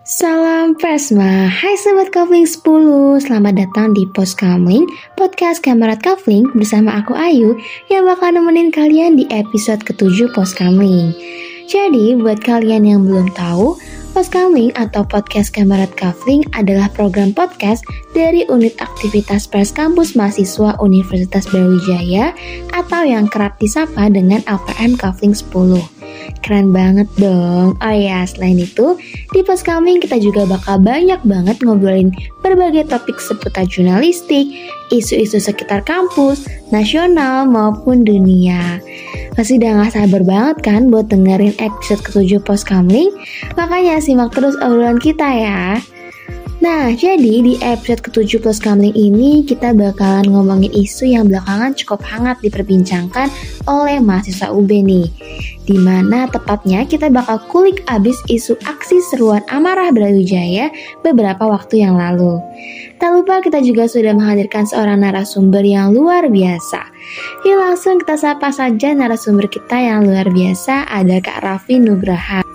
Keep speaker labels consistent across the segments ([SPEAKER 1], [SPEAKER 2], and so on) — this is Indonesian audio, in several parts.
[SPEAKER 1] Salam Presma, hai Sobat Kavling 10 Selamat datang di Post Kamling, podcast Kamerat Kavling bersama aku Ayu Yang bakal nemenin kalian di episode ketujuh Post Kamling Jadi buat kalian yang belum tahu Post Kamling atau Podcast Kamerat Kavling adalah program podcast dari Unit Aktivitas Pers Kampus Mahasiswa Universitas Brawijaya atau yang kerap disapa dengan LPM Kavling 10 Keren banget dong. Oh ya, selain itu, di Pos Coming kita juga bakal banyak banget ngobrolin berbagai topik seputar jurnalistik, isu-isu sekitar kampus, nasional maupun dunia. Pasti udah gak sabar banget kan buat dengerin episode ketujuh Pos Coming? Makanya simak terus obrolan kita ya. Nah, jadi di episode ke-7 Plus Kamling ini kita bakalan ngomongin isu yang belakangan cukup hangat diperbincangkan oleh mahasiswa UB nih. Di mana tepatnya kita bakal kulik abis isu aksi seruan amarah Brawijaya beberapa waktu yang lalu. Tak lupa kita juga sudah menghadirkan seorang narasumber yang luar biasa. Yuk langsung kita sapa saja narasumber kita yang luar biasa ada Kak Raffi Nugraha.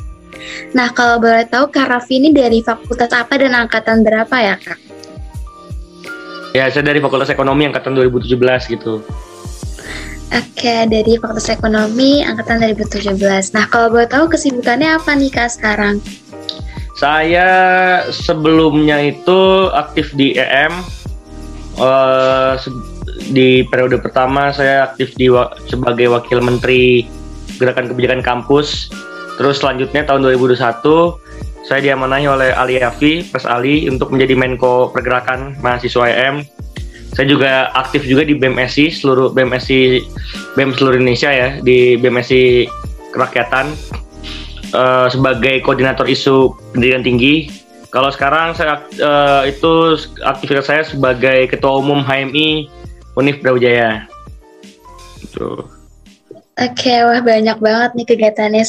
[SPEAKER 2] Nah, kalau boleh tahu Kak Raffi ini dari fakultas apa dan angkatan berapa ya, Kak?
[SPEAKER 3] Ya, saya dari Fakultas Ekonomi angkatan 2017 gitu.
[SPEAKER 2] Oke, dari Fakultas Ekonomi angkatan 2017. Nah, kalau boleh tahu kesibukannya apa nih Kak sekarang?
[SPEAKER 3] Saya sebelumnya itu aktif di EM. Uh, di periode pertama saya aktif di sebagai wakil menteri gerakan kebijakan kampus Terus selanjutnya tahun 2021 saya diamanahi oleh Ali Yafi, Pres Ali untuk menjadi Menko Pergerakan Mahasiswa EM. Saya juga aktif juga di BMSI seluruh BMSI BEM seluruh Indonesia ya di BMSI Kerakyatan uh, sebagai koordinator isu pendidikan tinggi. Kalau sekarang saya uh, itu aktivitas saya sebagai ketua umum HMI Unif Brawijaya.
[SPEAKER 2] Gitu. Oke, wah banyak banget nih kegiatannya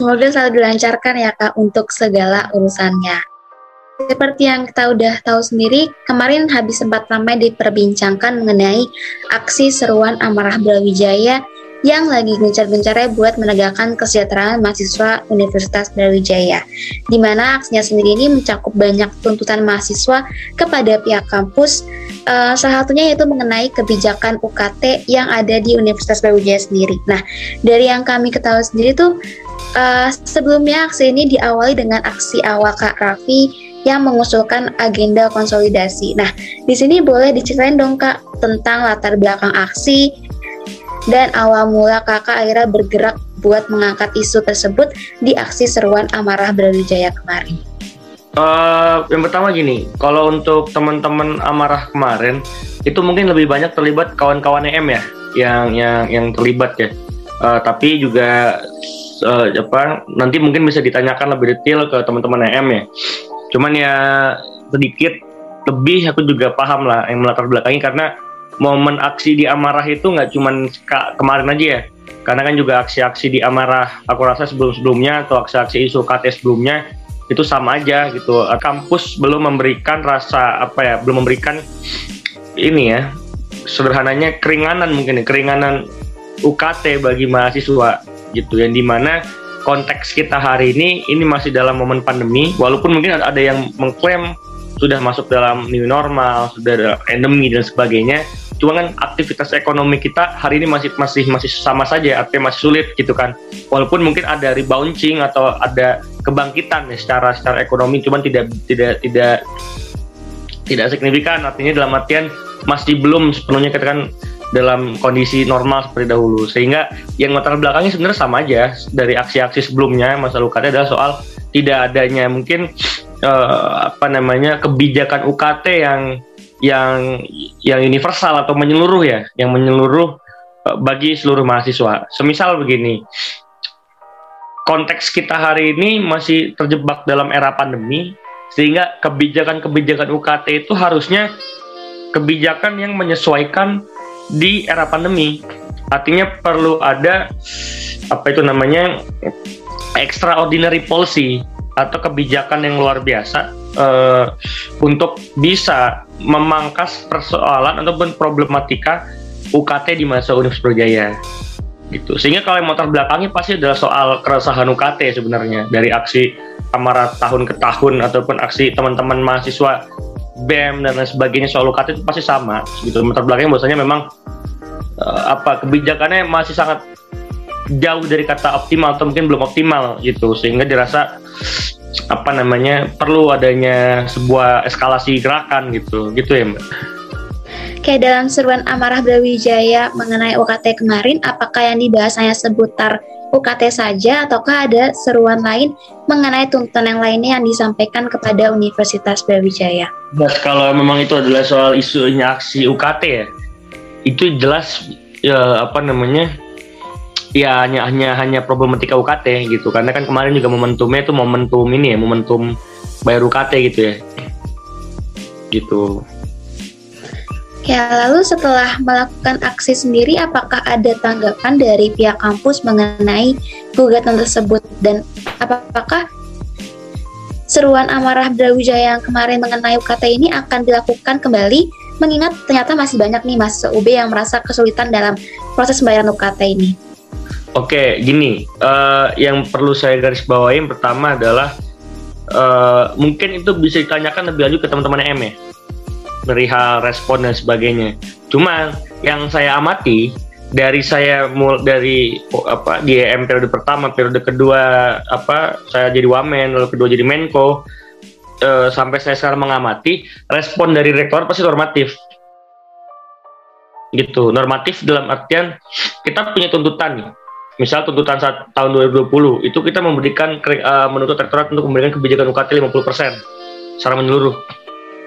[SPEAKER 2] Semoga selalu dilancarkan ya Kak untuk segala urusannya. Seperti yang kita udah tahu sendiri, kemarin habis sempat ramai diperbincangkan mengenai aksi seruan amarah Brawijaya yang lagi gencar-gencarnya buat menegakkan kesejahteraan mahasiswa Universitas Brawijaya. Di mana aksinya sendiri ini mencakup banyak tuntutan mahasiswa kepada pihak kampus, uh, salah satunya yaitu mengenai kebijakan UKT yang ada di Universitas Brawijaya sendiri. Nah, dari yang kami ketahui sendiri tuh Uh, sebelumnya aksi ini diawali dengan aksi awal Kak Raffi yang mengusulkan agenda konsolidasi. Nah, di sini boleh diceritain dong Kak tentang latar belakang aksi dan awal mula Kakak akhirnya bergerak buat mengangkat isu tersebut di aksi seruan amarah Brawijaya kemarin.
[SPEAKER 3] Uh, yang pertama gini, kalau untuk teman-teman amarah kemarin itu mungkin lebih banyak terlibat kawan-kawan EM ya, yang yang yang terlibat ya. Uh, tapi juga uh, apa nanti mungkin bisa ditanyakan lebih detail ke teman-teman EM ya. Cuman ya sedikit lebih aku juga paham lah yang melatar belakangi karena momen aksi di Amarah itu nggak cuman kemarin aja ya. Karena kan juga aksi-aksi di Amarah aku rasa sebelum-sebelumnya atau aksi-aksi isu KT sebelumnya itu sama aja gitu. Kampus belum memberikan rasa apa ya, belum memberikan ini ya sederhananya keringanan mungkin ya, keringanan UKT bagi mahasiswa gitu yang di mana konteks kita hari ini ini masih dalam momen pandemi walaupun mungkin ada yang mengklaim sudah masuk dalam new normal sudah ada endemi dan sebagainya cuma kan aktivitas ekonomi kita hari ini masih masih masih sama saja artinya masih sulit gitu kan. Walaupun mungkin ada rebounding atau ada kebangkitan ya secara secara ekonomi cuman tidak tidak tidak tidak signifikan. Artinya dalam artian masih belum sepenuhnya katakan dalam kondisi normal seperti dahulu. Sehingga yang latar belakangnya sebenarnya sama aja dari aksi-aksi sebelumnya masa UKT adalah soal tidak adanya mungkin uh, apa namanya kebijakan UKT yang yang yang universal atau menyeluruh ya yang menyeluruh uh, bagi seluruh mahasiswa semisal begini konteks kita hari ini masih terjebak dalam era pandemi sehingga kebijakan-kebijakan UKT itu harusnya kebijakan yang menyesuaikan di era pandemi. Artinya perlu ada apa itu namanya extraordinary policy atau kebijakan yang luar biasa uh, untuk bisa memangkas persoalan ataupun problematika UKT di masa Universitas Brawijaya. gitu. Sehingga kalau motor belakangnya pasti adalah soal keresahan UKT sebenarnya. Dari aksi amarah tahun ke tahun ataupun aksi teman-teman mahasiswa BEM dan lain sebagainya soal UKT itu pasti sama. Gitu. Motor belakangnya biasanya memang uh, apa kebijakannya masih sangat jauh dari kata optimal atau mungkin belum optimal gitu. Sehingga dirasa apa namanya perlu adanya sebuah eskalasi gerakan gitu gitu ya mbak
[SPEAKER 2] Kayak dalam seruan Amarah Brawijaya mengenai UKT kemarin, apakah yang dibahas hanya seputar UKT saja ataukah ada seruan lain mengenai tuntutan yang lainnya yang disampaikan kepada Universitas Brawijaya?
[SPEAKER 3] Nah, kalau memang itu adalah soal isunya aksi UKT ya, itu jelas ya apa namanya ya hanya hanya hanya problematika UKT gitu. Karena kan kemarin juga momentumnya itu momentum ini ya momentum bayar UKT gitu ya. Gitu.
[SPEAKER 2] Ya, lalu setelah melakukan aksi sendiri, apakah ada tanggapan dari pihak kampus mengenai gugatan tersebut? Dan apakah seruan amarah Brawijaya yang kemarin mengenai UKT ini akan dilakukan kembali? Mengingat ternyata masih banyak nih mahasiswa UB yang merasa kesulitan dalam proses pembayaran UKT ini.
[SPEAKER 3] Oke, gini, uh, yang perlu saya garis bawain pertama adalah uh, mungkin itu bisa ditanyakan lebih lanjut ke teman-teman M ya perihal respon dan sebagainya. Cuma yang saya amati dari saya mul dari oh, apa di EM periode pertama, periode kedua apa saya jadi wamen, lalu kedua jadi menko eh, sampai saya sekarang mengamati respon dari rektor pasti normatif. Gitu, normatif dalam artian kita punya tuntutan. Misal tuntutan saat tahun 2020 itu kita memberikan uh, menuntut rektorat untuk memberikan kebijakan UKT 50% secara menyeluruh.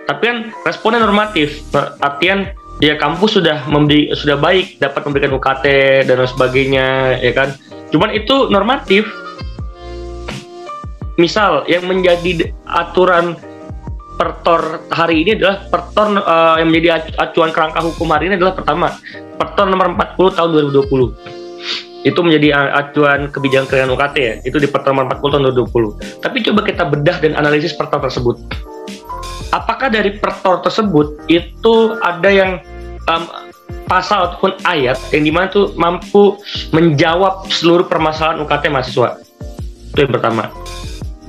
[SPEAKER 3] Tapi kan responnya normatif artian ya kampus sudah memberi sudah baik dapat memberikan UKT dan lain sebagainya ya kan? Cuman itu normatif. Misal yang menjadi aturan pertor hari ini adalah pertor uh, yang menjadi acuan kerangka hukum hari ini adalah pertama pertor nomor 40 tahun 2020 itu menjadi acuan kebijakan kerjaan UKT ya itu di pertor nomor 40 tahun 2020 tapi coba kita bedah dan analisis pertor tersebut. Apakah dari pertor tersebut itu ada yang um, pasal ataupun ayat yang di mana tuh mampu menjawab seluruh permasalahan UKT mahasiswa? Itu yang pertama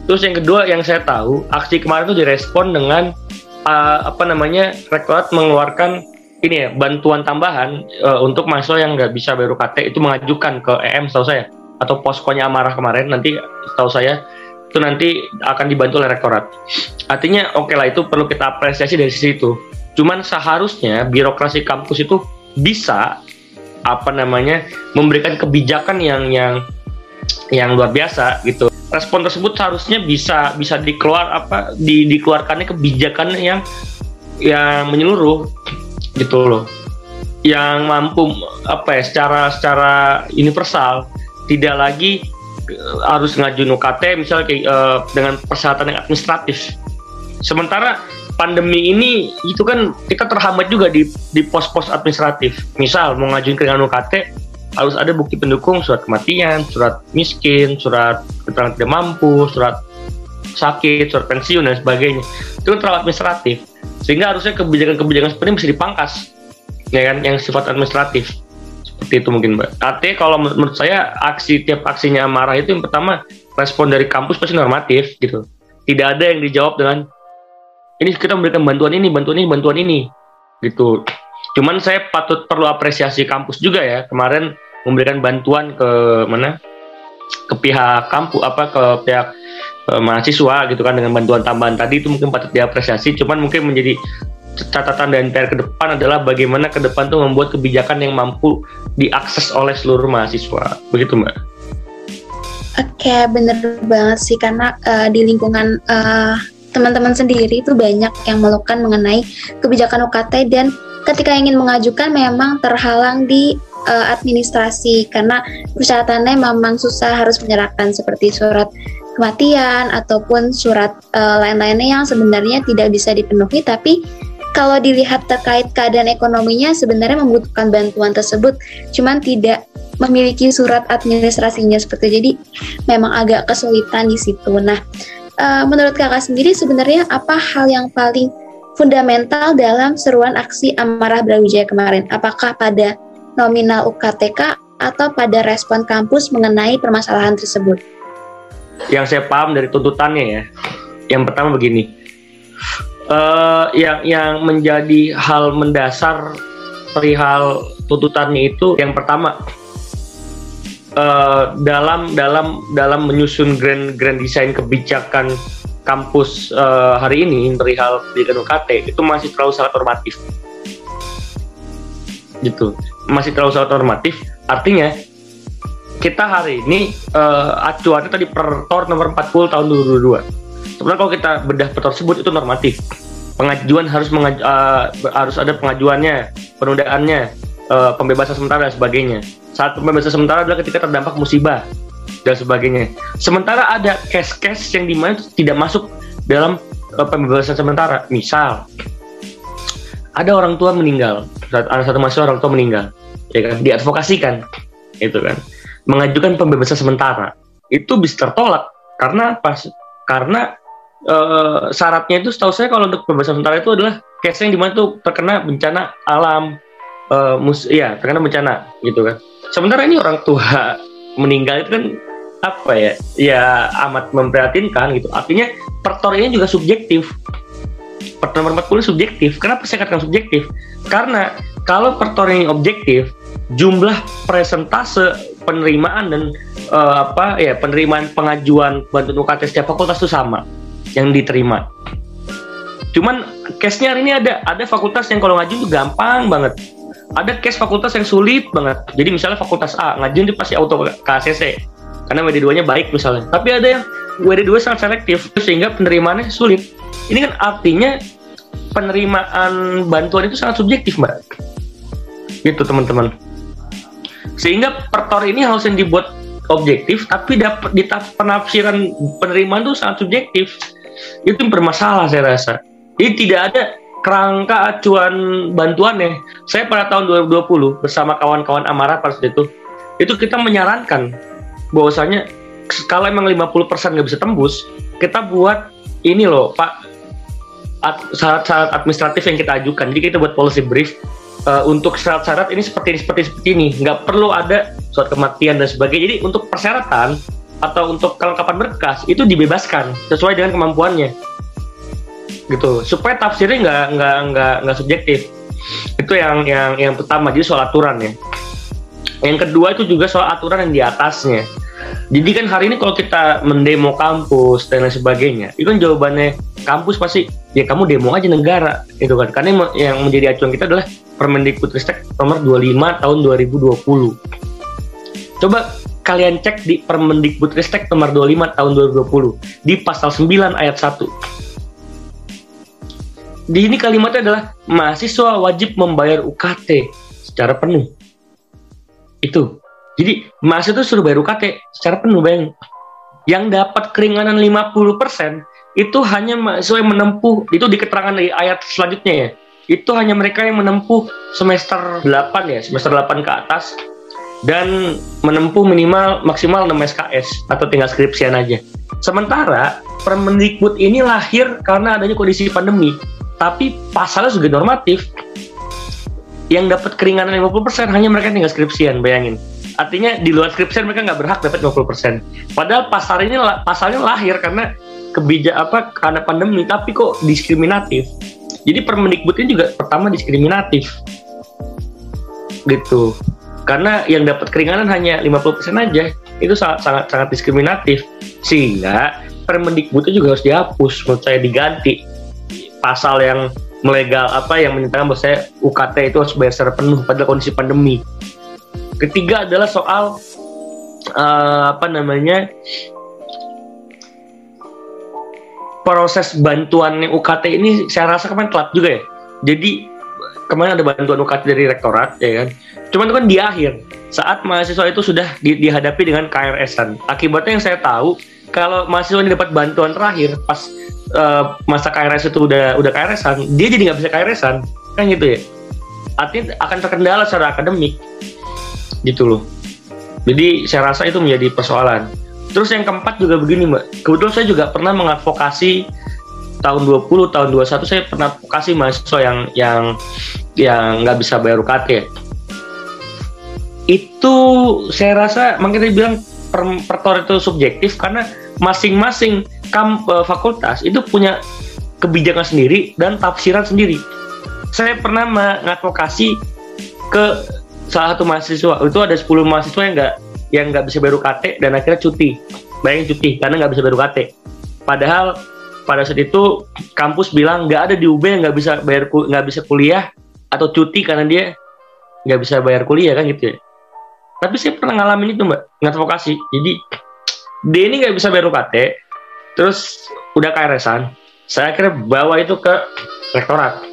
[SPEAKER 3] terus yang kedua yang saya tahu aksi kemarin itu direspon dengan uh, apa namanya rektorat mengeluarkan ini ya bantuan tambahan uh, untuk mahasiswa yang nggak bisa bayar UKT itu mengajukan ke EM setahu saya atau poskonya amarah kemarin nanti setahu saya itu nanti akan dibantu oleh rektorat. Artinya oke okay lah itu perlu kita apresiasi dari sisi itu. Cuman seharusnya birokrasi kampus itu bisa apa namanya memberikan kebijakan yang yang yang luar biasa gitu. Respon tersebut seharusnya bisa bisa dikeluar apa di, dikeluarkannya kebijakan yang yang menyeluruh gitu loh. Yang mampu apa ya secara secara universal tidak lagi harus ngajuin UKT misalnya kayak uh, dengan persyaratan yang administratif. Sementara pandemi ini itu kan kita terhambat juga di di pos-pos administratif. Misal mau ngajuin dengan UKT harus ada bukti pendukung surat kematian, surat miskin, surat keterangan tidak mampu, surat sakit, surat pensiun dan sebagainya. Itu kan terlalu administratif. Sehingga harusnya kebijakan-kebijakan seperti ini bisa dipangkas ya kan yang sifat administratif seperti itu mungkin mbak. Artinya kalau menurut saya aksi tiap aksinya marah itu yang pertama respon dari kampus pasti normatif gitu. Tidak ada yang dijawab dengan ini kita memberikan bantuan ini, bantuan ini, bantuan ini gitu. Cuman saya patut perlu apresiasi kampus juga ya kemarin memberikan bantuan ke mana ke pihak kampus apa ke pihak eh, mahasiswa gitu kan dengan bantuan tambahan tadi itu mungkin patut diapresiasi cuman mungkin menjadi catatan dan PR ke depan adalah bagaimana ke depan tuh membuat kebijakan yang mampu diakses oleh seluruh mahasiswa. Begitu, Mbak.
[SPEAKER 2] Oke, bener banget sih karena uh, di lingkungan uh, teman-teman sendiri itu banyak yang melakukan mengenai kebijakan UKT dan ketika ingin mengajukan memang terhalang di uh, administrasi karena persyaratannya memang susah harus menyerahkan seperti surat kematian ataupun surat uh, lain-lainnya yang sebenarnya tidak bisa dipenuhi tapi kalau dilihat terkait keadaan ekonominya sebenarnya membutuhkan bantuan tersebut, cuman tidak memiliki surat administrasinya seperti jadi memang agak kesulitan di situ. Nah, uh, menurut kakak sendiri sebenarnya apa hal yang paling fundamental dalam seruan aksi amarah Brawijaya kemarin? Apakah pada nominal UKTK atau pada respon kampus mengenai permasalahan tersebut?
[SPEAKER 3] Yang saya paham dari tuntutannya ya, yang pertama begini, uh, yang yang menjadi hal mendasar perihal tuntutannya itu yang pertama. Uh, dalam dalam dalam menyusun grand grand design kebijakan kampus uh, hari ini perihal pendidikan UKT itu masih terlalu sangat normatif. Gitu masih terlalu sangat normatif artinya kita hari ini uh, acuannya tadi Pertor nomor 40 tahun 2022 sebenarnya kalau kita bedah Pertor tersebut itu normatif. Pengajuan harus mengaj uh, harus ada pengajuannya penundaannya uh, pembebasan sementara dan sebagainya. Saat pembebasan sementara adalah ketika terdampak musibah dan sebagainya. Sementara ada case-case yang di mana tidak masuk dalam uh, pembebasan sementara. Misal ada orang tua meninggal. Ada satu mahasiswa orang tua meninggal. Ya kan? Diadvokasikan. Itu kan? Mengajukan pembebasan sementara. Itu bisa tertolak. Karena pas karena uh, syaratnya itu setahu saya kalau untuk pembebasan sementara itu adalah case yang di mana tuh terkena bencana alam uh, mus ya terkena bencana. Gitu kan? Sementara ini orang tua meninggal itu kan apa ya? Ya amat memprihatinkan gitu. Artinya pertorinya juga subjektif nomor 40 subjektif kenapa saya katakan subjektif karena kalau pertorinya objektif jumlah presentase penerimaan dan uh, apa ya penerimaan pengajuan bantuan UKT setiap fakultas itu sama yang diterima. Cuman case-nya hari ini ada ada fakultas yang kalau ngajuin itu gampang banget. Ada case fakultas yang sulit banget. Jadi misalnya fakultas A ngajuin itu pasti auto ke ACC karena WD2-nya baik misalnya. Tapi ada yang WD2 sangat selektif sehingga penerimaannya sulit. Ini kan artinya penerimaan bantuan itu sangat subjektif, Mbak. Gitu, teman-teman. Sehingga pertor ini harus yang dibuat objektif, tapi dapat di penafsiran penerimaan itu sangat subjektif. Itu bermasalah saya rasa. Jadi tidak ada kerangka acuan bantuannya. Saya pada tahun 2020 bersama kawan-kawan Amara pada itu, itu kita menyarankan bahwasanya kalau emang 50% nggak bisa tembus, kita buat ini loh Pak syarat-syarat administratif yang kita ajukan. Jadi kita buat policy brief uh, untuk syarat-syarat ini seperti ini seperti seperti ini. Nggak perlu ada surat kematian dan sebagainya. Jadi untuk persyaratan atau untuk kelengkapan berkas itu dibebaskan sesuai dengan kemampuannya gitu supaya tafsirnya nggak nggak nggak nggak subjektif itu yang yang yang pertama jadi soal aturan ya yang kedua itu juga soal aturan yang di atasnya jadi kan hari ini kalau kita mendemo kampus dan lain sebagainya, itu kan jawabannya kampus pasti ya kamu demo aja negara itu kan. Karena yang menjadi acuan kita adalah Permendikbudristek nomor 25 tahun 2020. Coba kalian cek di Permendikbudristek nomor 25 tahun 2020 di pasal 9 ayat 1. Di ini kalimatnya adalah mahasiswa wajib membayar UKT secara penuh. Itu jadi mahasiswa itu suruh bayar UKT secara penuh bang. Yang dapat keringanan 50% itu hanya mahasiswa yang menempuh itu di keterangan dari ayat selanjutnya ya. Itu hanya mereka yang menempuh semester 8 ya, semester 8 ke atas dan menempuh minimal maksimal 6 SKS atau tinggal skripsian aja. Sementara Permendikbud ini lahir karena adanya kondisi pandemi, tapi pasalnya juga normatif. Yang dapat keringanan 50% hanya mereka tinggal skripsian, bayangin artinya di luar skripsian mereka nggak berhak dapat 50%. Padahal pasar ini pasalnya lahir karena kebijak apa karena pandemi tapi kok diskriminatif. Jadi Permendikbud ini juga pertama diskriminatif. Gitu. Karena yang dapat keringanan hanya 50% aja. Itu sangat sangat sangat diskriminatif. Sehingga Permendikbud itu juga harus dihapus menurut saya diganti pasal yang melegal apa yang menyatakan bahwa saya UKT itu harus bayar secara penuh pada kondisi pandemi Ketiga adalah soal uh, apa namanya proses bantuan UKT ini saya rasa kemarin telat juga ya. Jadi kemarin ada bantuan UKT dari rektorat ya kan. Cuman itu kan di akhir saat mahasiswa itu sudah di, dihadapi dengan KRS-an. Akibatnya yang saya tahu kalau mahasiswa ini dapat bantuan terakhir pas uh, masa KRS itu udah udah KRS-an, dia jadi nggak bisa KRS-an kan gitu ya. Artinya akan terkendala secara akademik gitu loh. Jadi saya rasa itu menjadi persoalan. Terus yang keempat juga begini mbak. Kebetulan saya juga pernah mengadvokasi tahun 20 tahun 21 saya pernah advokasi mahasiswa yang yang yang nggak bisa bayar UKT itu saya rasa makanya bilang per, pertor itu subjektif karena masing-masing kam, uh, fakultas itu punya kebijakan sendiri dan tafsiran sendiri. Saya pernah mengadvokasi ke salah satu mahasiswa. Itu ada 10 mahasiswa yang nggak yang nggak bisa baru KT dan akhirnya cuti. Bayangin cuti karena nggak bisa baru KT padahal pada saat itu kampus bilang nggak ada di UB yang nggak bisa bayar nggak bisa kuliah atau cuti karena dia nggak bisa bayar kuliah kan gitu ya. Tapi saya pernah ngalamin itu mbak ngadvokasi. Jadi dia ini nggak bisa bayar UKT terus udah KRS-an saya akhirnya bawa itu ke rektorat.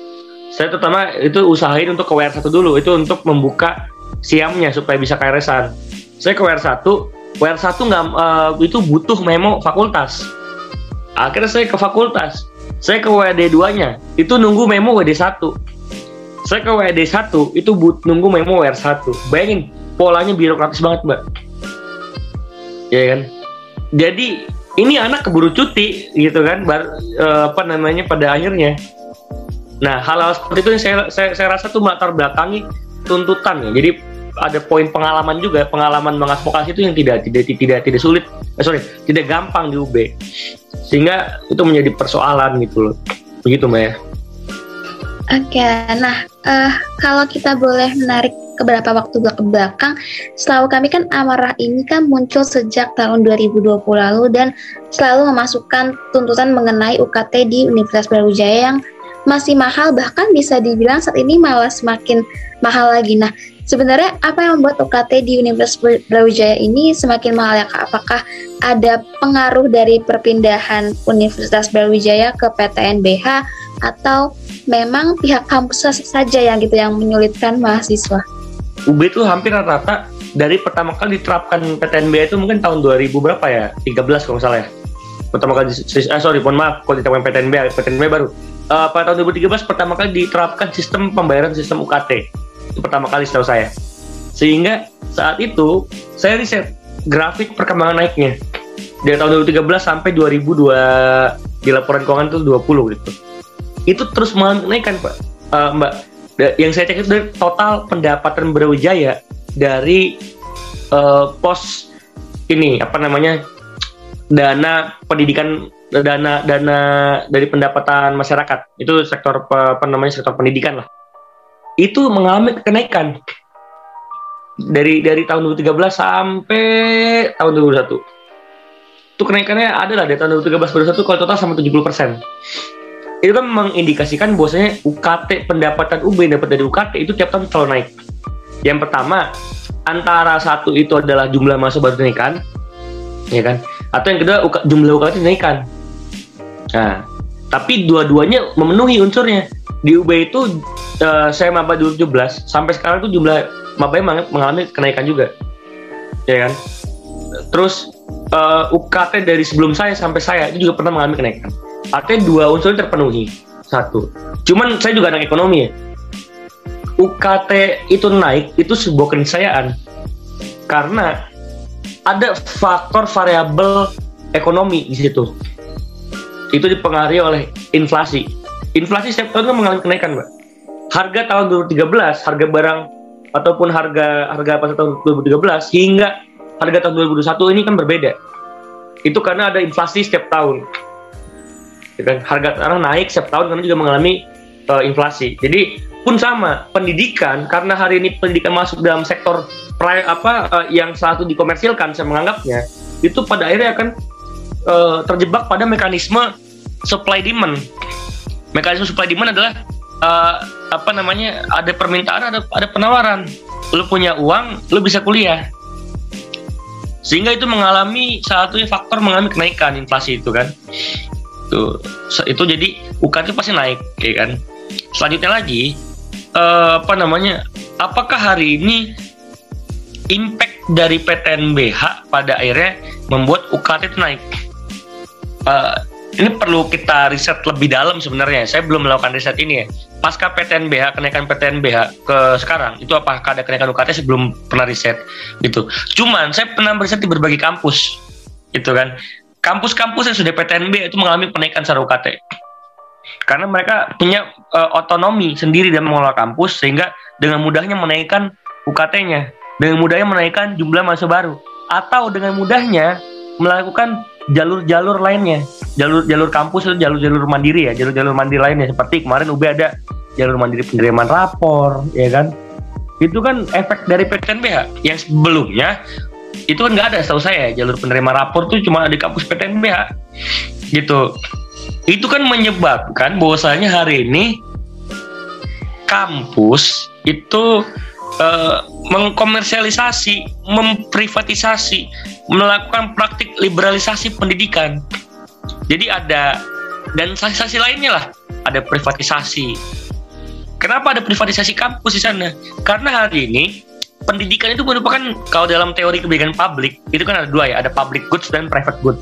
[SPEAKER 3] Saya terutama itu usahain untuk ke WR1 dulu itu untuk membuka siamnya supaya bisa KRS-an saya ke WR1 WR1 nggak uh, itu butuh memo fakultas. Akhirnya saya ke fakultas. Saya ke WD 2 nya itu nunggu memo WD 1 saya ke WD 1 itu but, nunggu memo WR 1 bayangin polanya birokratis banget mbak. Ya kan? Jadi ini anak keburu cuti gitu kan? Bar, uh, apa namanya pada akhirnya. Nah hal-hal seperti itu yang saya, saya, saya rasa tuh melatar belakangi tuntutan ya. Jadi ada poin pengalaman juga. Pengalaman mengadvokasi itu yang tidak tidak tidak tidak sulit. Eh, sorry tidak gampang di UB sehingga itu menjadi persoalan gitu loh. Begitu mbak ya.
[SPEAKER 2] Oke, nah uh, kalau kita boleh menarik beberapa waktu ke belakang, selalu kami kan amarah ini kan muncul sejak tahun 2020 lalu dan selalu memasukkan tuntutan mengenai UKT di Universitas Brawijaya yang masih mahal bahkan bisa dibilang saat ini malah semakin mahal lagi. Nah, Sebenarnya apa yang membuat UKT di Universitas Brawijaya ini semakin mahal ya Kak? Apakah ada pengaruh dari perpindahan Universitas Brawijaya ke PTNBH atau memang pihak kampus saja yang gitu yang menyulitkan mahasiswa?
[SPEAKER 3] UB itu hampir rata-rata dari pertama kali diterapkan PTNBH itu mungkin tahun 2000 berapa ya? 13 kalau nggak salah ya. Pertama kali, eh, sorry, mohon maaf, kalau diterapkan PTNBH, PTNBH baru. Uh, pada tahun 2013 pertama kali diterapkan sistem pembayaran sistem UKT itu pertama kali setahu saya. Sehingga saat itu saya riset grafik perkembangan naiknya dari tahun 2013 sampai 2002 di laporan keuangan itu 20 gitu. Itu terus menaikkan Pak. Uh, Mbak, yang saya cek itu dari total pendapatan Brawijaya dari uh, pos ini apa namanya dana pendidikan dana dana dari pendapatan masyarakat. Itu sektor apa namanya sektor pendidikan lah. Itu mengalami kenaikan. Dari dari tahun 2013 sampai tahun 2021 itu kenaikannya adalah dari tahun 2013 2021 kalau total sampai 70 persen. Itu kan mengindikasikan bahwasanya UKT pendapatan UB yang dapat dari UKT itu tiap tahun selalu naik. Yang pertama antara satu itu adalah jumlah masa baru dinaikkan ya kan? Atau yang kedua jumlah UKT dinaikkan nah tapi dua-duanya memenuhi unsurnya. Di UB itu uh, saya maba 2017 sampai sekarang tuh jumlah maba yang mengalami kenaikan juga. Ya kan? Terus uh, eh, UKT dari sebelum saya sampai saya itu juga pernah mengalami kenaikan. Artinya dua unsur terpenuhi. Satu. Cuman saya juga anak ekonomi ya. UKT itu naik itu sebuah keniscayaan. Karena ada faktor variabel ekonomi di situ itu dipengaruhi oleh inflasi inflasi setiap tahun kan mengalami kenaikan, Mbak. Harga tahun 2013, harga barang ataupun harga harga pada tahun 2013 hingga harga tahun 2021 ini kan berbeda. Itu karena ada inflasi setiap tahun. Ya kan? Harga sekarang naik setiap tahun karena juga mengalami uh, inflasi. Jadi pun sama pendidikan karena hari ini pendidikan masuk dalam sektor apa uh, yang satu dikomersilkan saya menganggapnya itu pada akhirnya akan uh, terjebak pada mekanisme supply demand. Mekanisme supply demand adalah uh, apa namanya ada permintaan ada ada penawaran. Lu punya uang lu bisa kuliah. Sehingga itu mengalami satu faktor mengalami kenaikan inflasi itu kan. Itu itu jadi UKT pasti naik ya kan. Selanjutnya lagi uh, apa namanya apakah hari ini impact dari PTNBH pada akhirnya membuat UKT itu naik uh, ini perlu kita riset lebih dalam sebenarnya. Saya belum melakukan riset ini ya. Pasca PTNBH, kenaikan PTNBH ke sekarang, itu apakah ada kenaikan UKT? Saya belum pernah riset gitu. Cuman saya pernah riset di berbagai kampus, gitu kan. Kampus-kampus yang sudah PTNB itu mengalami kenaikan secara UKT. Karena mereka punya uh, otonomi sendiri dalam mengelola kampus, sehingga dengan mudahnya menaikkan UKT-nya dengan mudahnya menaikkan jumlah mahasiswa baru atau dengan mudahnya melakukan jalur-jalur lainnya. Jalur-jalur kampus atau jalur-jalur mandiri ya jalur-jalur mandiri lainnya. Seperti kemarin UB ada jalur mandiri penerimaan rapor ya kan? Itu kan efek dari PTNBH yang sebelumnya itu kan nggak ada setahu saya jalur penerima rapor tuh cuma di kampus PTNBH gitu. Itu kan menyebabkan bahwasanya hari ini kampus itu uh, mengkomersialisasi, memprivatisasi, melakukan praktik liberalisasi pendidikan. Jadi ada dan sasi lainnya lah, ada privatisasi. Kenapa ada privatisasi kampus di sana? Karena hari ini pendidikan itu merupakan kalau dalam teori kebijakan publik itu kan ada dua ya, ada public goods dan private goods.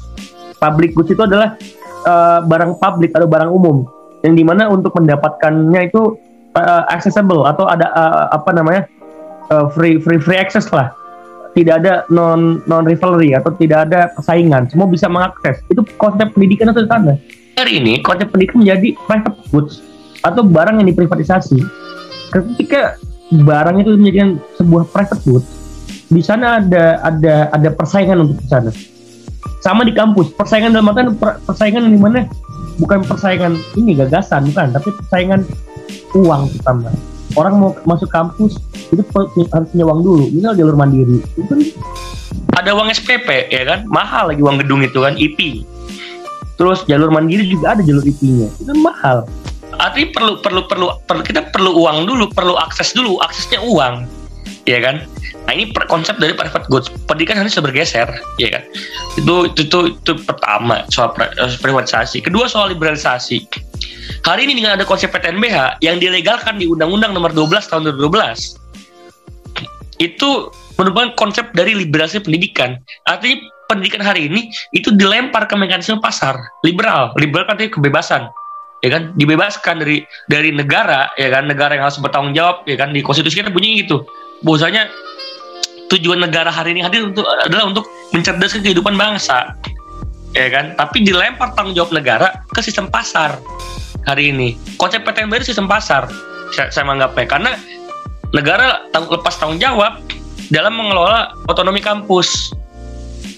[SPEAKER 3] Public goods itu adalah uh, barang publik atau barang umum yang di mana untuk mendapatkannya itu uh, accessible atau ada uh, apa namanya uh, free free free access lah. Tidak ada non non rivalry atau tidak ada persaingan. Semua bisa mengakses. Itu konsep pendidikan itu sana hari ini konsep pendidikan menjadi private goods atau barang yang diprivatisasi. Ketika barang itu menjadi sebuah private goods di sana ada ada ada persaingan untuk di sana. Sama di kampus persaingan dalam artian persaingan di mana? Bukan persaingan ini gagasan bukan tapi persaingan uang pertama orang mau masuk kampus itu harus punya uang dulu. Misal jalur mandiri. Kan ada uang SPP ya kan? Mahal lagi uang gedung itu kan IP terus jalur mandiri juga ada jalur IP-nya itu kan mahal. Artinya perlu perlu perlu perlu kita perlu uang dulu perlu akses dulu aksesnya uang. Ya kan? Nah ini konsep dari private goods. Pendidikan harus bergeser ya kan? Itu itu itu, itu pertama soal privatisasi. Kedua soal liberalisasi Hari ini dengan ada konsep PTNBH yang dilegalkan di Undang-Undang Nomor 12 Tahun 2012 itu merupakan konsep dari liberalisasi pendidikan. Artinya pendidikan hari ini itu dilempar ke mekanisme pasar liberal. Liberal kan artinya kebebasan, ya kan? Dibebaskan dari dari negara, ya kan? Negara yang harus bertanggung jawab, ya kan? Di konstitusi kita bunyi gitu. Bahwasanya tujuan negara hari ini hadir untuk adalah untuk mencerdaskan kehidupan bangsa, ya kan? Tapi dilempar tanggung jawab negara ke sistem pasar hari ini. Konsep PTN baru sistem pasar, saya, saya menganggapnya karena negara tang lepas tanggung jawab dalam mengelola otonomi kampus,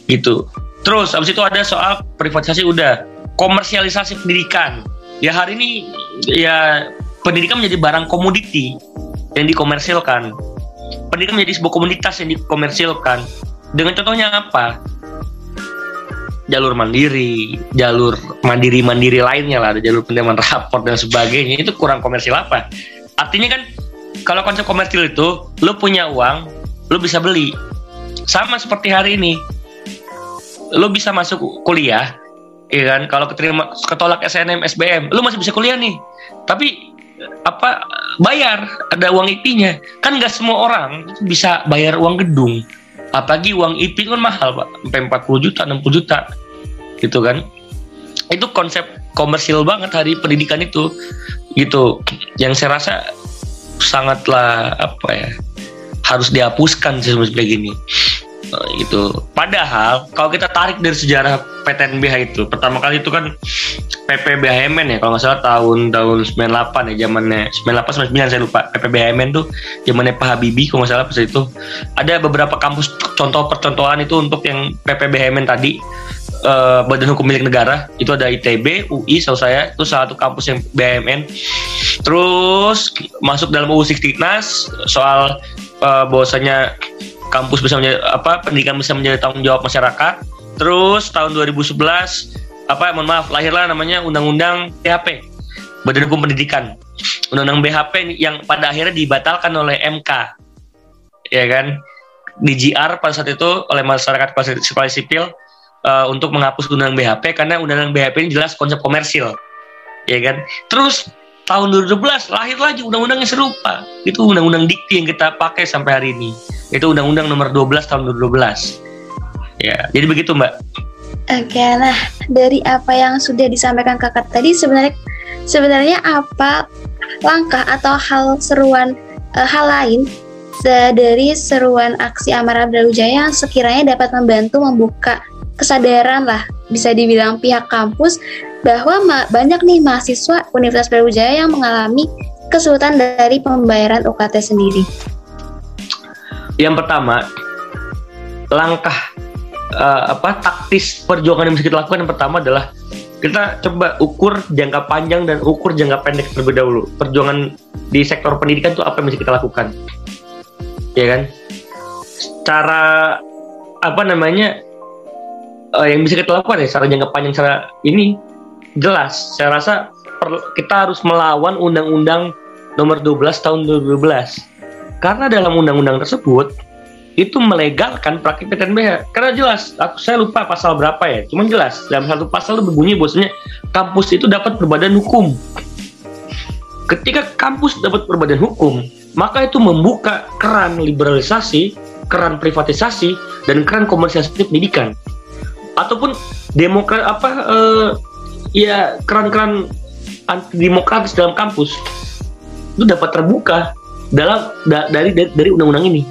[SPEAKER 3] gitu. Terus abis itu ada soal privatisasi udah, komersialisasi pendidikan. Ya hari ini ya pendidikan menjadi barang komoditi yang dikomersilkan. Pendidikan menjadi sebuah komunitas yang dikomersilkan. Dengan contohnya apa? Jalur mandiri, jalur mandiri-mandiri lainnya lah, ada jalur penerimaan raport dan sebagainya, itu kurang komersil apa? Artinya kan kalau konsep komersil itu, lo punya uang, lo bisa beli. Sama seperti hari ini, lo bisa masuk kuliah, ya kan? Kalau keterima ketolak SNM, SBM, lo masih bisa kuliah nih. Tapi apa bayar ada uang IP-nya kan nggak semua orang bisa bayar uang gedung apalagi uang IP kan mahal pak sampai 40 juta 60 juta gitu kan itu konsep komersil banget hari pendidikan itu gitu yang saya rasa sangatlah apa ya harus dihapuskan seperti gini Eh, gitu. Padahal kalau kita tarik dari sejarah PTNBH itu, pertama kali itu kan PPBHMN ya, kalau nggak salah tahun tahun 98 ya zamannya 98 99 saya lupa. PPBHMN tuh zamannya Pak Habibie kalau nggak salah pas itu. Ada beberapa kampus contoh percontohan itu untuk yang PPBHMN tadi uh, Badan Hukum Milik Negara itu ada ITB, UI, setahu saya itu salah satu kampus yang BHMN. Terus masuk dalam UU Siktinas soal uh, bahwasanya kampus bisa menjadi apa pendidikan bisa menjadi tanggung jawab masyarakat. Terus tahun 2011 apa mohon maaf lahirlah namanya Undang-Undang BHP Badan Hukum Pendidikan. Undang-Undang BHP yang pada akhirnya dibatalkan oleh MK. Ya kan? Di GR pada saat itu oleh masyarakat sipil sipil uh, untuk menghapus Undang-Undang BHP karena Undang-Undang BHP ini jelas konsep komersil. Ya kan? Terus tahun 2012 lahir lagi undang-undang yang serupa. Itu undang-undang dikti yang kita pakai sampai hari ini. Itu undang-undang nomor 12 tahun 2012. Ya, jadi begitu, Mbak.
[SPEAKER 2] Oke, nah dari apa yang sudah disampaikan Kakak tadi sebenarnya sebenarnya apa langkah atau hal seruan uh, hal lain dari seruan aksi Amarah Brawijaya yang sekiranya dapat membantu membuka kesadaran lah bisa dibilang pihak kampus bahwa ma banyak nih mahasiswa Universitas Brawijaya yang mengalami kesulitan dari pembayaran UKT sendiri.
[SPEAKER 3] yang pertama langkah uh, apa taktis perjuangan yang bisa kita lakukan yang pertama adalah kita coba ukur jangka panjang dan ukur jangka pendek terlebih dahulu. Perjuangan di sektor pendidikan itu apa yang bisa kita lakukan? Ya kan? Cara apa namanya uh, yang bisa kita lakukan ya secara jangka panjang secara ini jelas. Saya rasa per, kita harus melawan undang-undang nomor 12 tahun 2012. Karena dalam undang-undang tersebut itu melegalkan praktik PTNBH karena jelas aku saya lupa pasal berapa ya cuman jelas dalam satu pasal itu berbunyi bahwasanya kampus itu dapat berbadan hukum ketika kampus dapat berbadan hukum maka itu membuka keran liberalisasi keran privatisasi dan keran komersialisasi pendidikan ataupun demokrat apa uh, ya keran-keran anti demokratis dalam kampus itu dapat terbuka dalam da, dari dari undang-undang ini.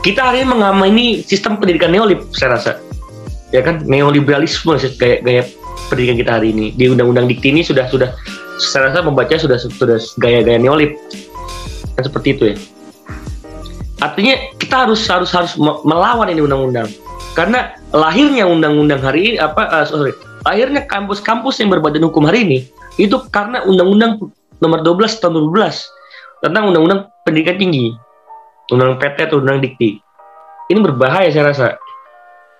[SPEAKER 3] Kita hari ini mengamini sistem pendidikan neolib saya rasa. Ya kan? Neoliberalisme gaya gaya pendidikan kita hari ini. Di undang-undang dikti ini sudah sudah saya rasa membaca sudah sudah gaya-gaya neolib. Kan seperti itu ya. Artinya kita harus harus harus melawan ini undang-undang karena lahirnya undang-undang hari ini apa uh, sorry lahirnya kampus-kampus yang berbadan hukum hari ini itu karena undang-undang nomor 12 tahun 2012 tentang undang-undang pendidikan tinggi undang PT atau undang dikti. Ini berbahaya saya rasa.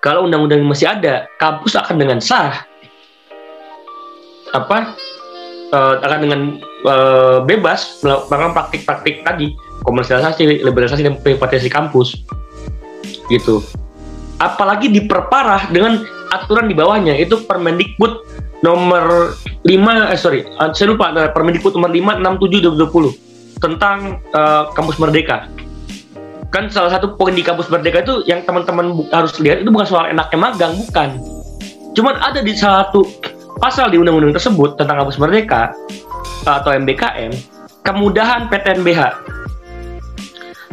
[SPEAKER 3] Kalau undang-undang masih ada, kampus akan dengan sah apa uh, akan dengan uh, bebas melakukan praktik-praktik tadi komersialisasi, liberalisasi dan privatisasi kampus gitu. Apalagi diperparah dengan aturan di bawahnya itu Permendikbud nomor 5 eh sorry saya lupa Permendikbud nomor 5 67 2020 tentang uh, kampus merdeka. Kan salah satu poin di kampus merdeka itu yang teman-teman harus lihat itu bukan soal enaknya magang bukan. Cuman ada di satu pasal di undang-undang tersebut tentang kampus merdeka atau MBKM kemudahan PTNBH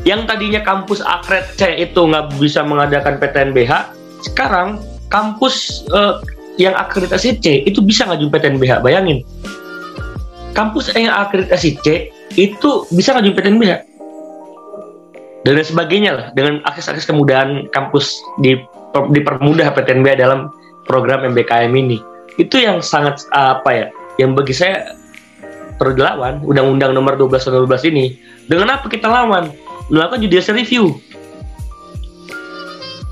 [SPEAKER 3] yang tadinya kampus akred C itu nggak bisa mengadakan PTNBH sekarang kampus uh, yang akreditasi C itu bisa ngajuin PTNBH bayangin. Kampus yang akreditasi C itu bisa ngajuin PTNBH dan sebagainya lah dengan akses-akses kemudahan kampus di dipermudah PTNB dalam program MBKM ini. Itu yang sangat apa ya yang bagi saya perlu dilawan undang-undang nomor 12 tahun 12 ini. Dengan apa kita lawan melakukan judicial review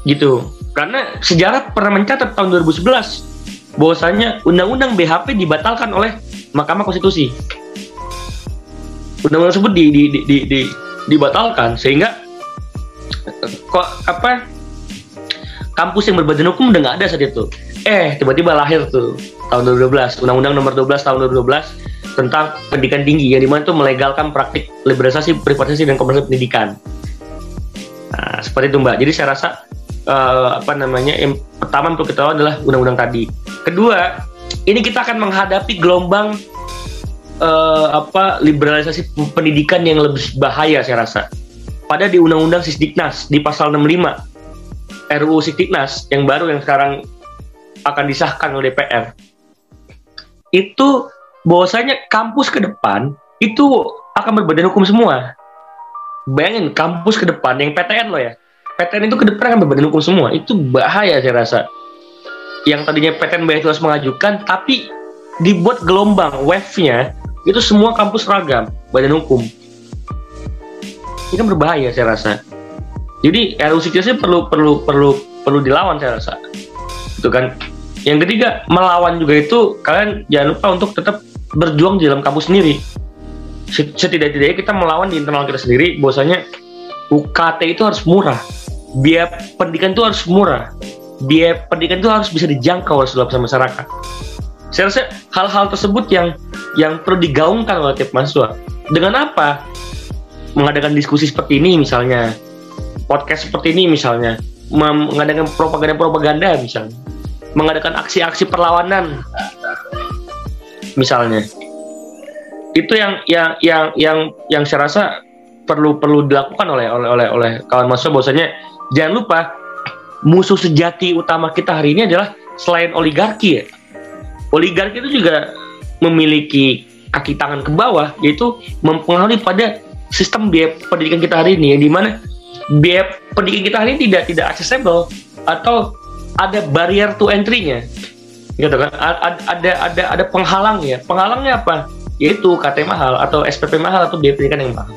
[SPEAKER 3] gitu. Karena sejarah pernah mencatat tahun 2011 bahwasanya undang-undang BHP dibatalkan oleh Mahkamah Konstitusi. Undang-undang tersebut di, di, di, di, di dibatalkan sehingga kok apa kampus yang berbadan hukum udah nggak ada saat itu. Eh tiba-tiba lahir tuh tahun 2012 undang-undang nomor 12 tahun 2012 tentang pendidikan tinggi yang di mana itu melegalkan praktik liberalisasi privatisasi dan komersial pendidikan nah seperti itu mbak jadi saya rasa uh, apa namanya yang pertama untuk kita tahu adalah undang-undang tadi kedua ini kita akan menghadapi gelombang uh, apa liberalisasi pendidikan yang lebih bahaya saya rasa. Pada di Undang-Undang Sisdiknas di pasal 65 RUU Sisdiknas yang baru yang sekarang akan disahkan oleh DPR. Itu bahwasanya kampus ke depan itu akan berbadan hukum semua. Bayangin kampus ke depan yang PTN loh ya. PTN itu ke depan akan berbadan hukum semua. Itu bahaya saya rasa. Yang tadinya PTN itu harus mengajukan tapi dibuat gelombang wave-nya itu semua kampus seragam badan hukum ini kan berbahaya saya rasa jadi RUU Sikisnya perlu perlu perlu perlu dilawan saya rasa itu kan yang ketiga melawan juga itu kalian jangan lupa untuk tetap berjuang di dalam kampus sendiri. Setidak-tidaknya kita melawan di internal kita sendiri bahwasanya UKT itu harus murah. Biaya pendidikan itu harus murah. Biaya pendidikan itu harus bisa dijangkau oleh seluruh masyarakat. Saya rasa hal-hal tersebut yang yang perlu digaungkan oleh tiap mahasiswa. Dengan apa? Mengadakan diskusi seperti ini misalnya, podcast seperti ini misalnya, mengadakan propaganda-propaganda misalnya, mengadakan aksi-aksi perlawanan misalnya. Itu yang yang yang yang yang saya rasa perlu perlu dilakukan oleh oleh oleh oleh kawan mahasiswa. Bahwasanya jangan lupa musuh sejati utama kita hari ini adalah selain oligarki ya. Oligarki itu juga memiliki kaki tangan ke bawah yaitu mempengaruhi pada sistem biaya pendidikan kita hari ini yang di mana biaya pendidikan kita hari ini tidak tidak accessible atau ada barrier to entry-nya gitu kan? Ada ada ada ada penghalang ya. Penghalangnya apa? Yaitu KT mahal atau SPP mahal atau biaya pendidikan yang mahal?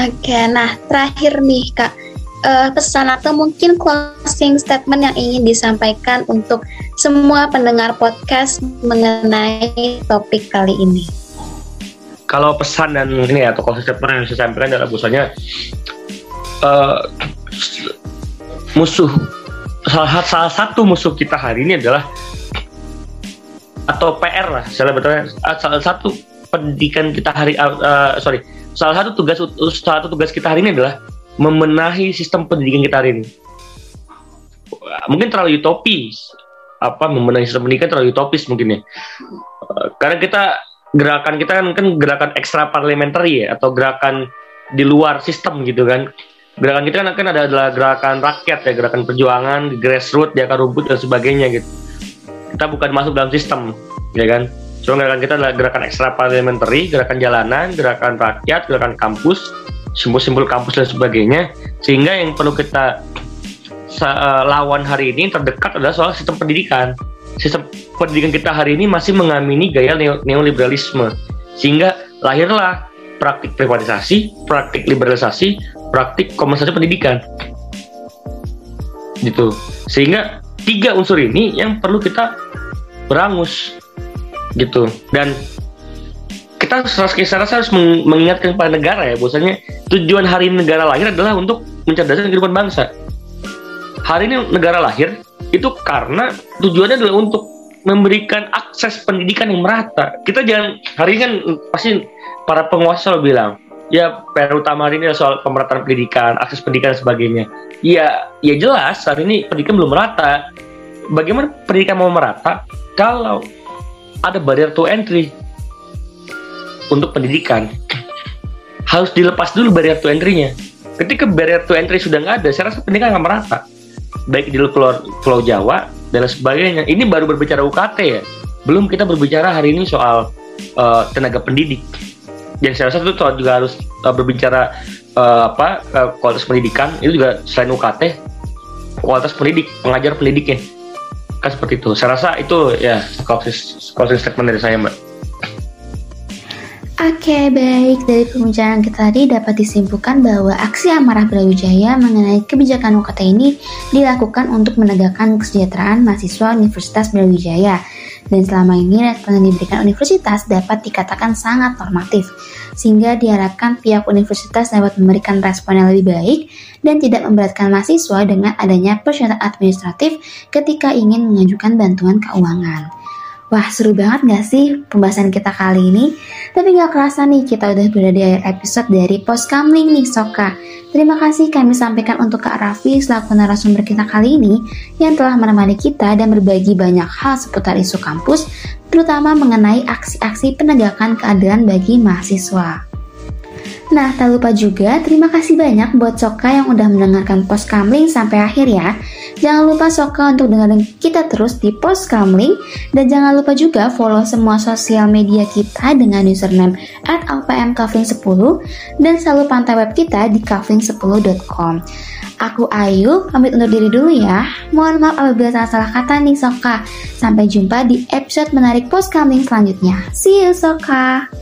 [SPEAKER 2] Oke nah terakhir nih kak. Uh, pesan atau mungkin closing statement yang ingin disampaikan untuk semua pendengar podcast mengenai topik kali ini?
[SPEAKER 3] Kalau pesan dan ini atau closing statement yang saya sampaikan adalah busanya uh, musuh salah, salah satu musuh kita hari ini adalah atau PR lah salah betulnya ah, salah satu pendidikan kita hari uh, sorry. Salah satu tugas salah satu tugas kita hari ini adalah membenahi sistem pendidikan kita hari ini. Mungkin terlalu utopis. Apa membenahi sistem pendidikan terlalu utopis mungkin ya. Uh, karena kita gerakan kita kan kan gerakan ekstra parliamentary ya atau gerakan di luar sistem gitu kan. Gerakan kita kan, kan ada adalah gerakan rakyat ya gerakan perjuangan grassroots di akar rumput dan sebagainya gitu kita bukan masuk dalam sistem ya kan cuma gerakan kita adalah gerakan ekstra parliamentary gerakan jalanan gerakan rakyat gerakan kampus simbol-simbol kampus dan sebagainya sehingga yang perlu kita uh, lawan hari ini terdekat adalah soal sistem pendidikan sistem pendidikan kita hari ini masih mengamini gaya neoliberalisme sehingga lahirlah praktik privatisasi, praktik liberalisasi, praktik komersialisasi pendidikan. Gitu. Sehingga tiga unsur ini yang perlu kita berangus gitu. Dan kita secara harus mengingatkan kepada negara ya, bahwasanya tujuan hari ini negara lahir adalah untuk mencerdaskan kehidupan bangsa. Hari ini negara lahir itu karena tujuannya adalah untuk memberikan akses pendidikan yang merata. Kita jangan hari ini kan pasti para penguasa bilang, ya PR utama hari ini soal pemerataan pendidikan, akses pendidikan dan sebagainya. Ya, ya jelas hari ini pendidikan belum merata. Bagaimana pendidikan mau merata kalau ada barrier to entry untuk pendidikan? Harus dilepas dulu barrier to entry-nya. Ketika barrier to entry sudah nggak ada, saya rasa pendidikan akan merata. Baik di Pulau, Pulau Jawa dan sebagainya. Ini baru berbicara UKT ya. Belum kita berbicara hari ini soal uh, tenaga pendidik dan saya rasa itu juga harus uh, berbicara uh, apa uh, kualitas pendidikan. Itu juga selain UKT kualitas pendidik pengajar pendidiknya kan seperti itu. Saya rasa itu ya closing statement dari saya mbak.
[SPEAKER 1] Oke, okay, baik. Dari pembicaraan kita tadi dapat disimpulkan bahwa aksi amarah Brawijaya mengenai kebijakan UKT ini dilakukan untuk menegakkan kesejahteraan mahasiswa Universitas Brawijaya dan selama ini respon yang diberikan universitas dapat dikatakan sangat normatif, sehingga diharapkan pihak universitas dapat memberikan respon yang lebih baik dan tidak memberatkan mahasiswa dengan adanya persyaratan administratif ketika ingin mengajukan bantuan keuangan. Wah seru banget gak sih pembahasan kita kali ini? Tapi gak kerasa nih kita udah berada di akhir episode dari Post Kamling nih Soka. Terima kasih kami sampaikan untuk Kak Raffi selaku narasumber kita kali ini yang telah menemani kita dan berbagi banyak hal seputar isu kampus, terutama mengenai aksi-aksi penegakan keadilan bagi mahasiswa. Nah, tak lupa juga terima kasih banyak buat Soka yang udah mendengarkan post kamling sampai akhir ya. Jangan lupa Soka untuk dengerin kita terus di post kamling dan jangan lupa juga follow semua sosial media kita dengan username at 10 dan selalu pantau web kita di kavling10.com. Aku Ayu, pamit undur diri dulu ya. Mohon maaf apabila salah-salah kata nih Soka. Sampai jumpa di episode menarik post coming selanjutnya. See you Soka!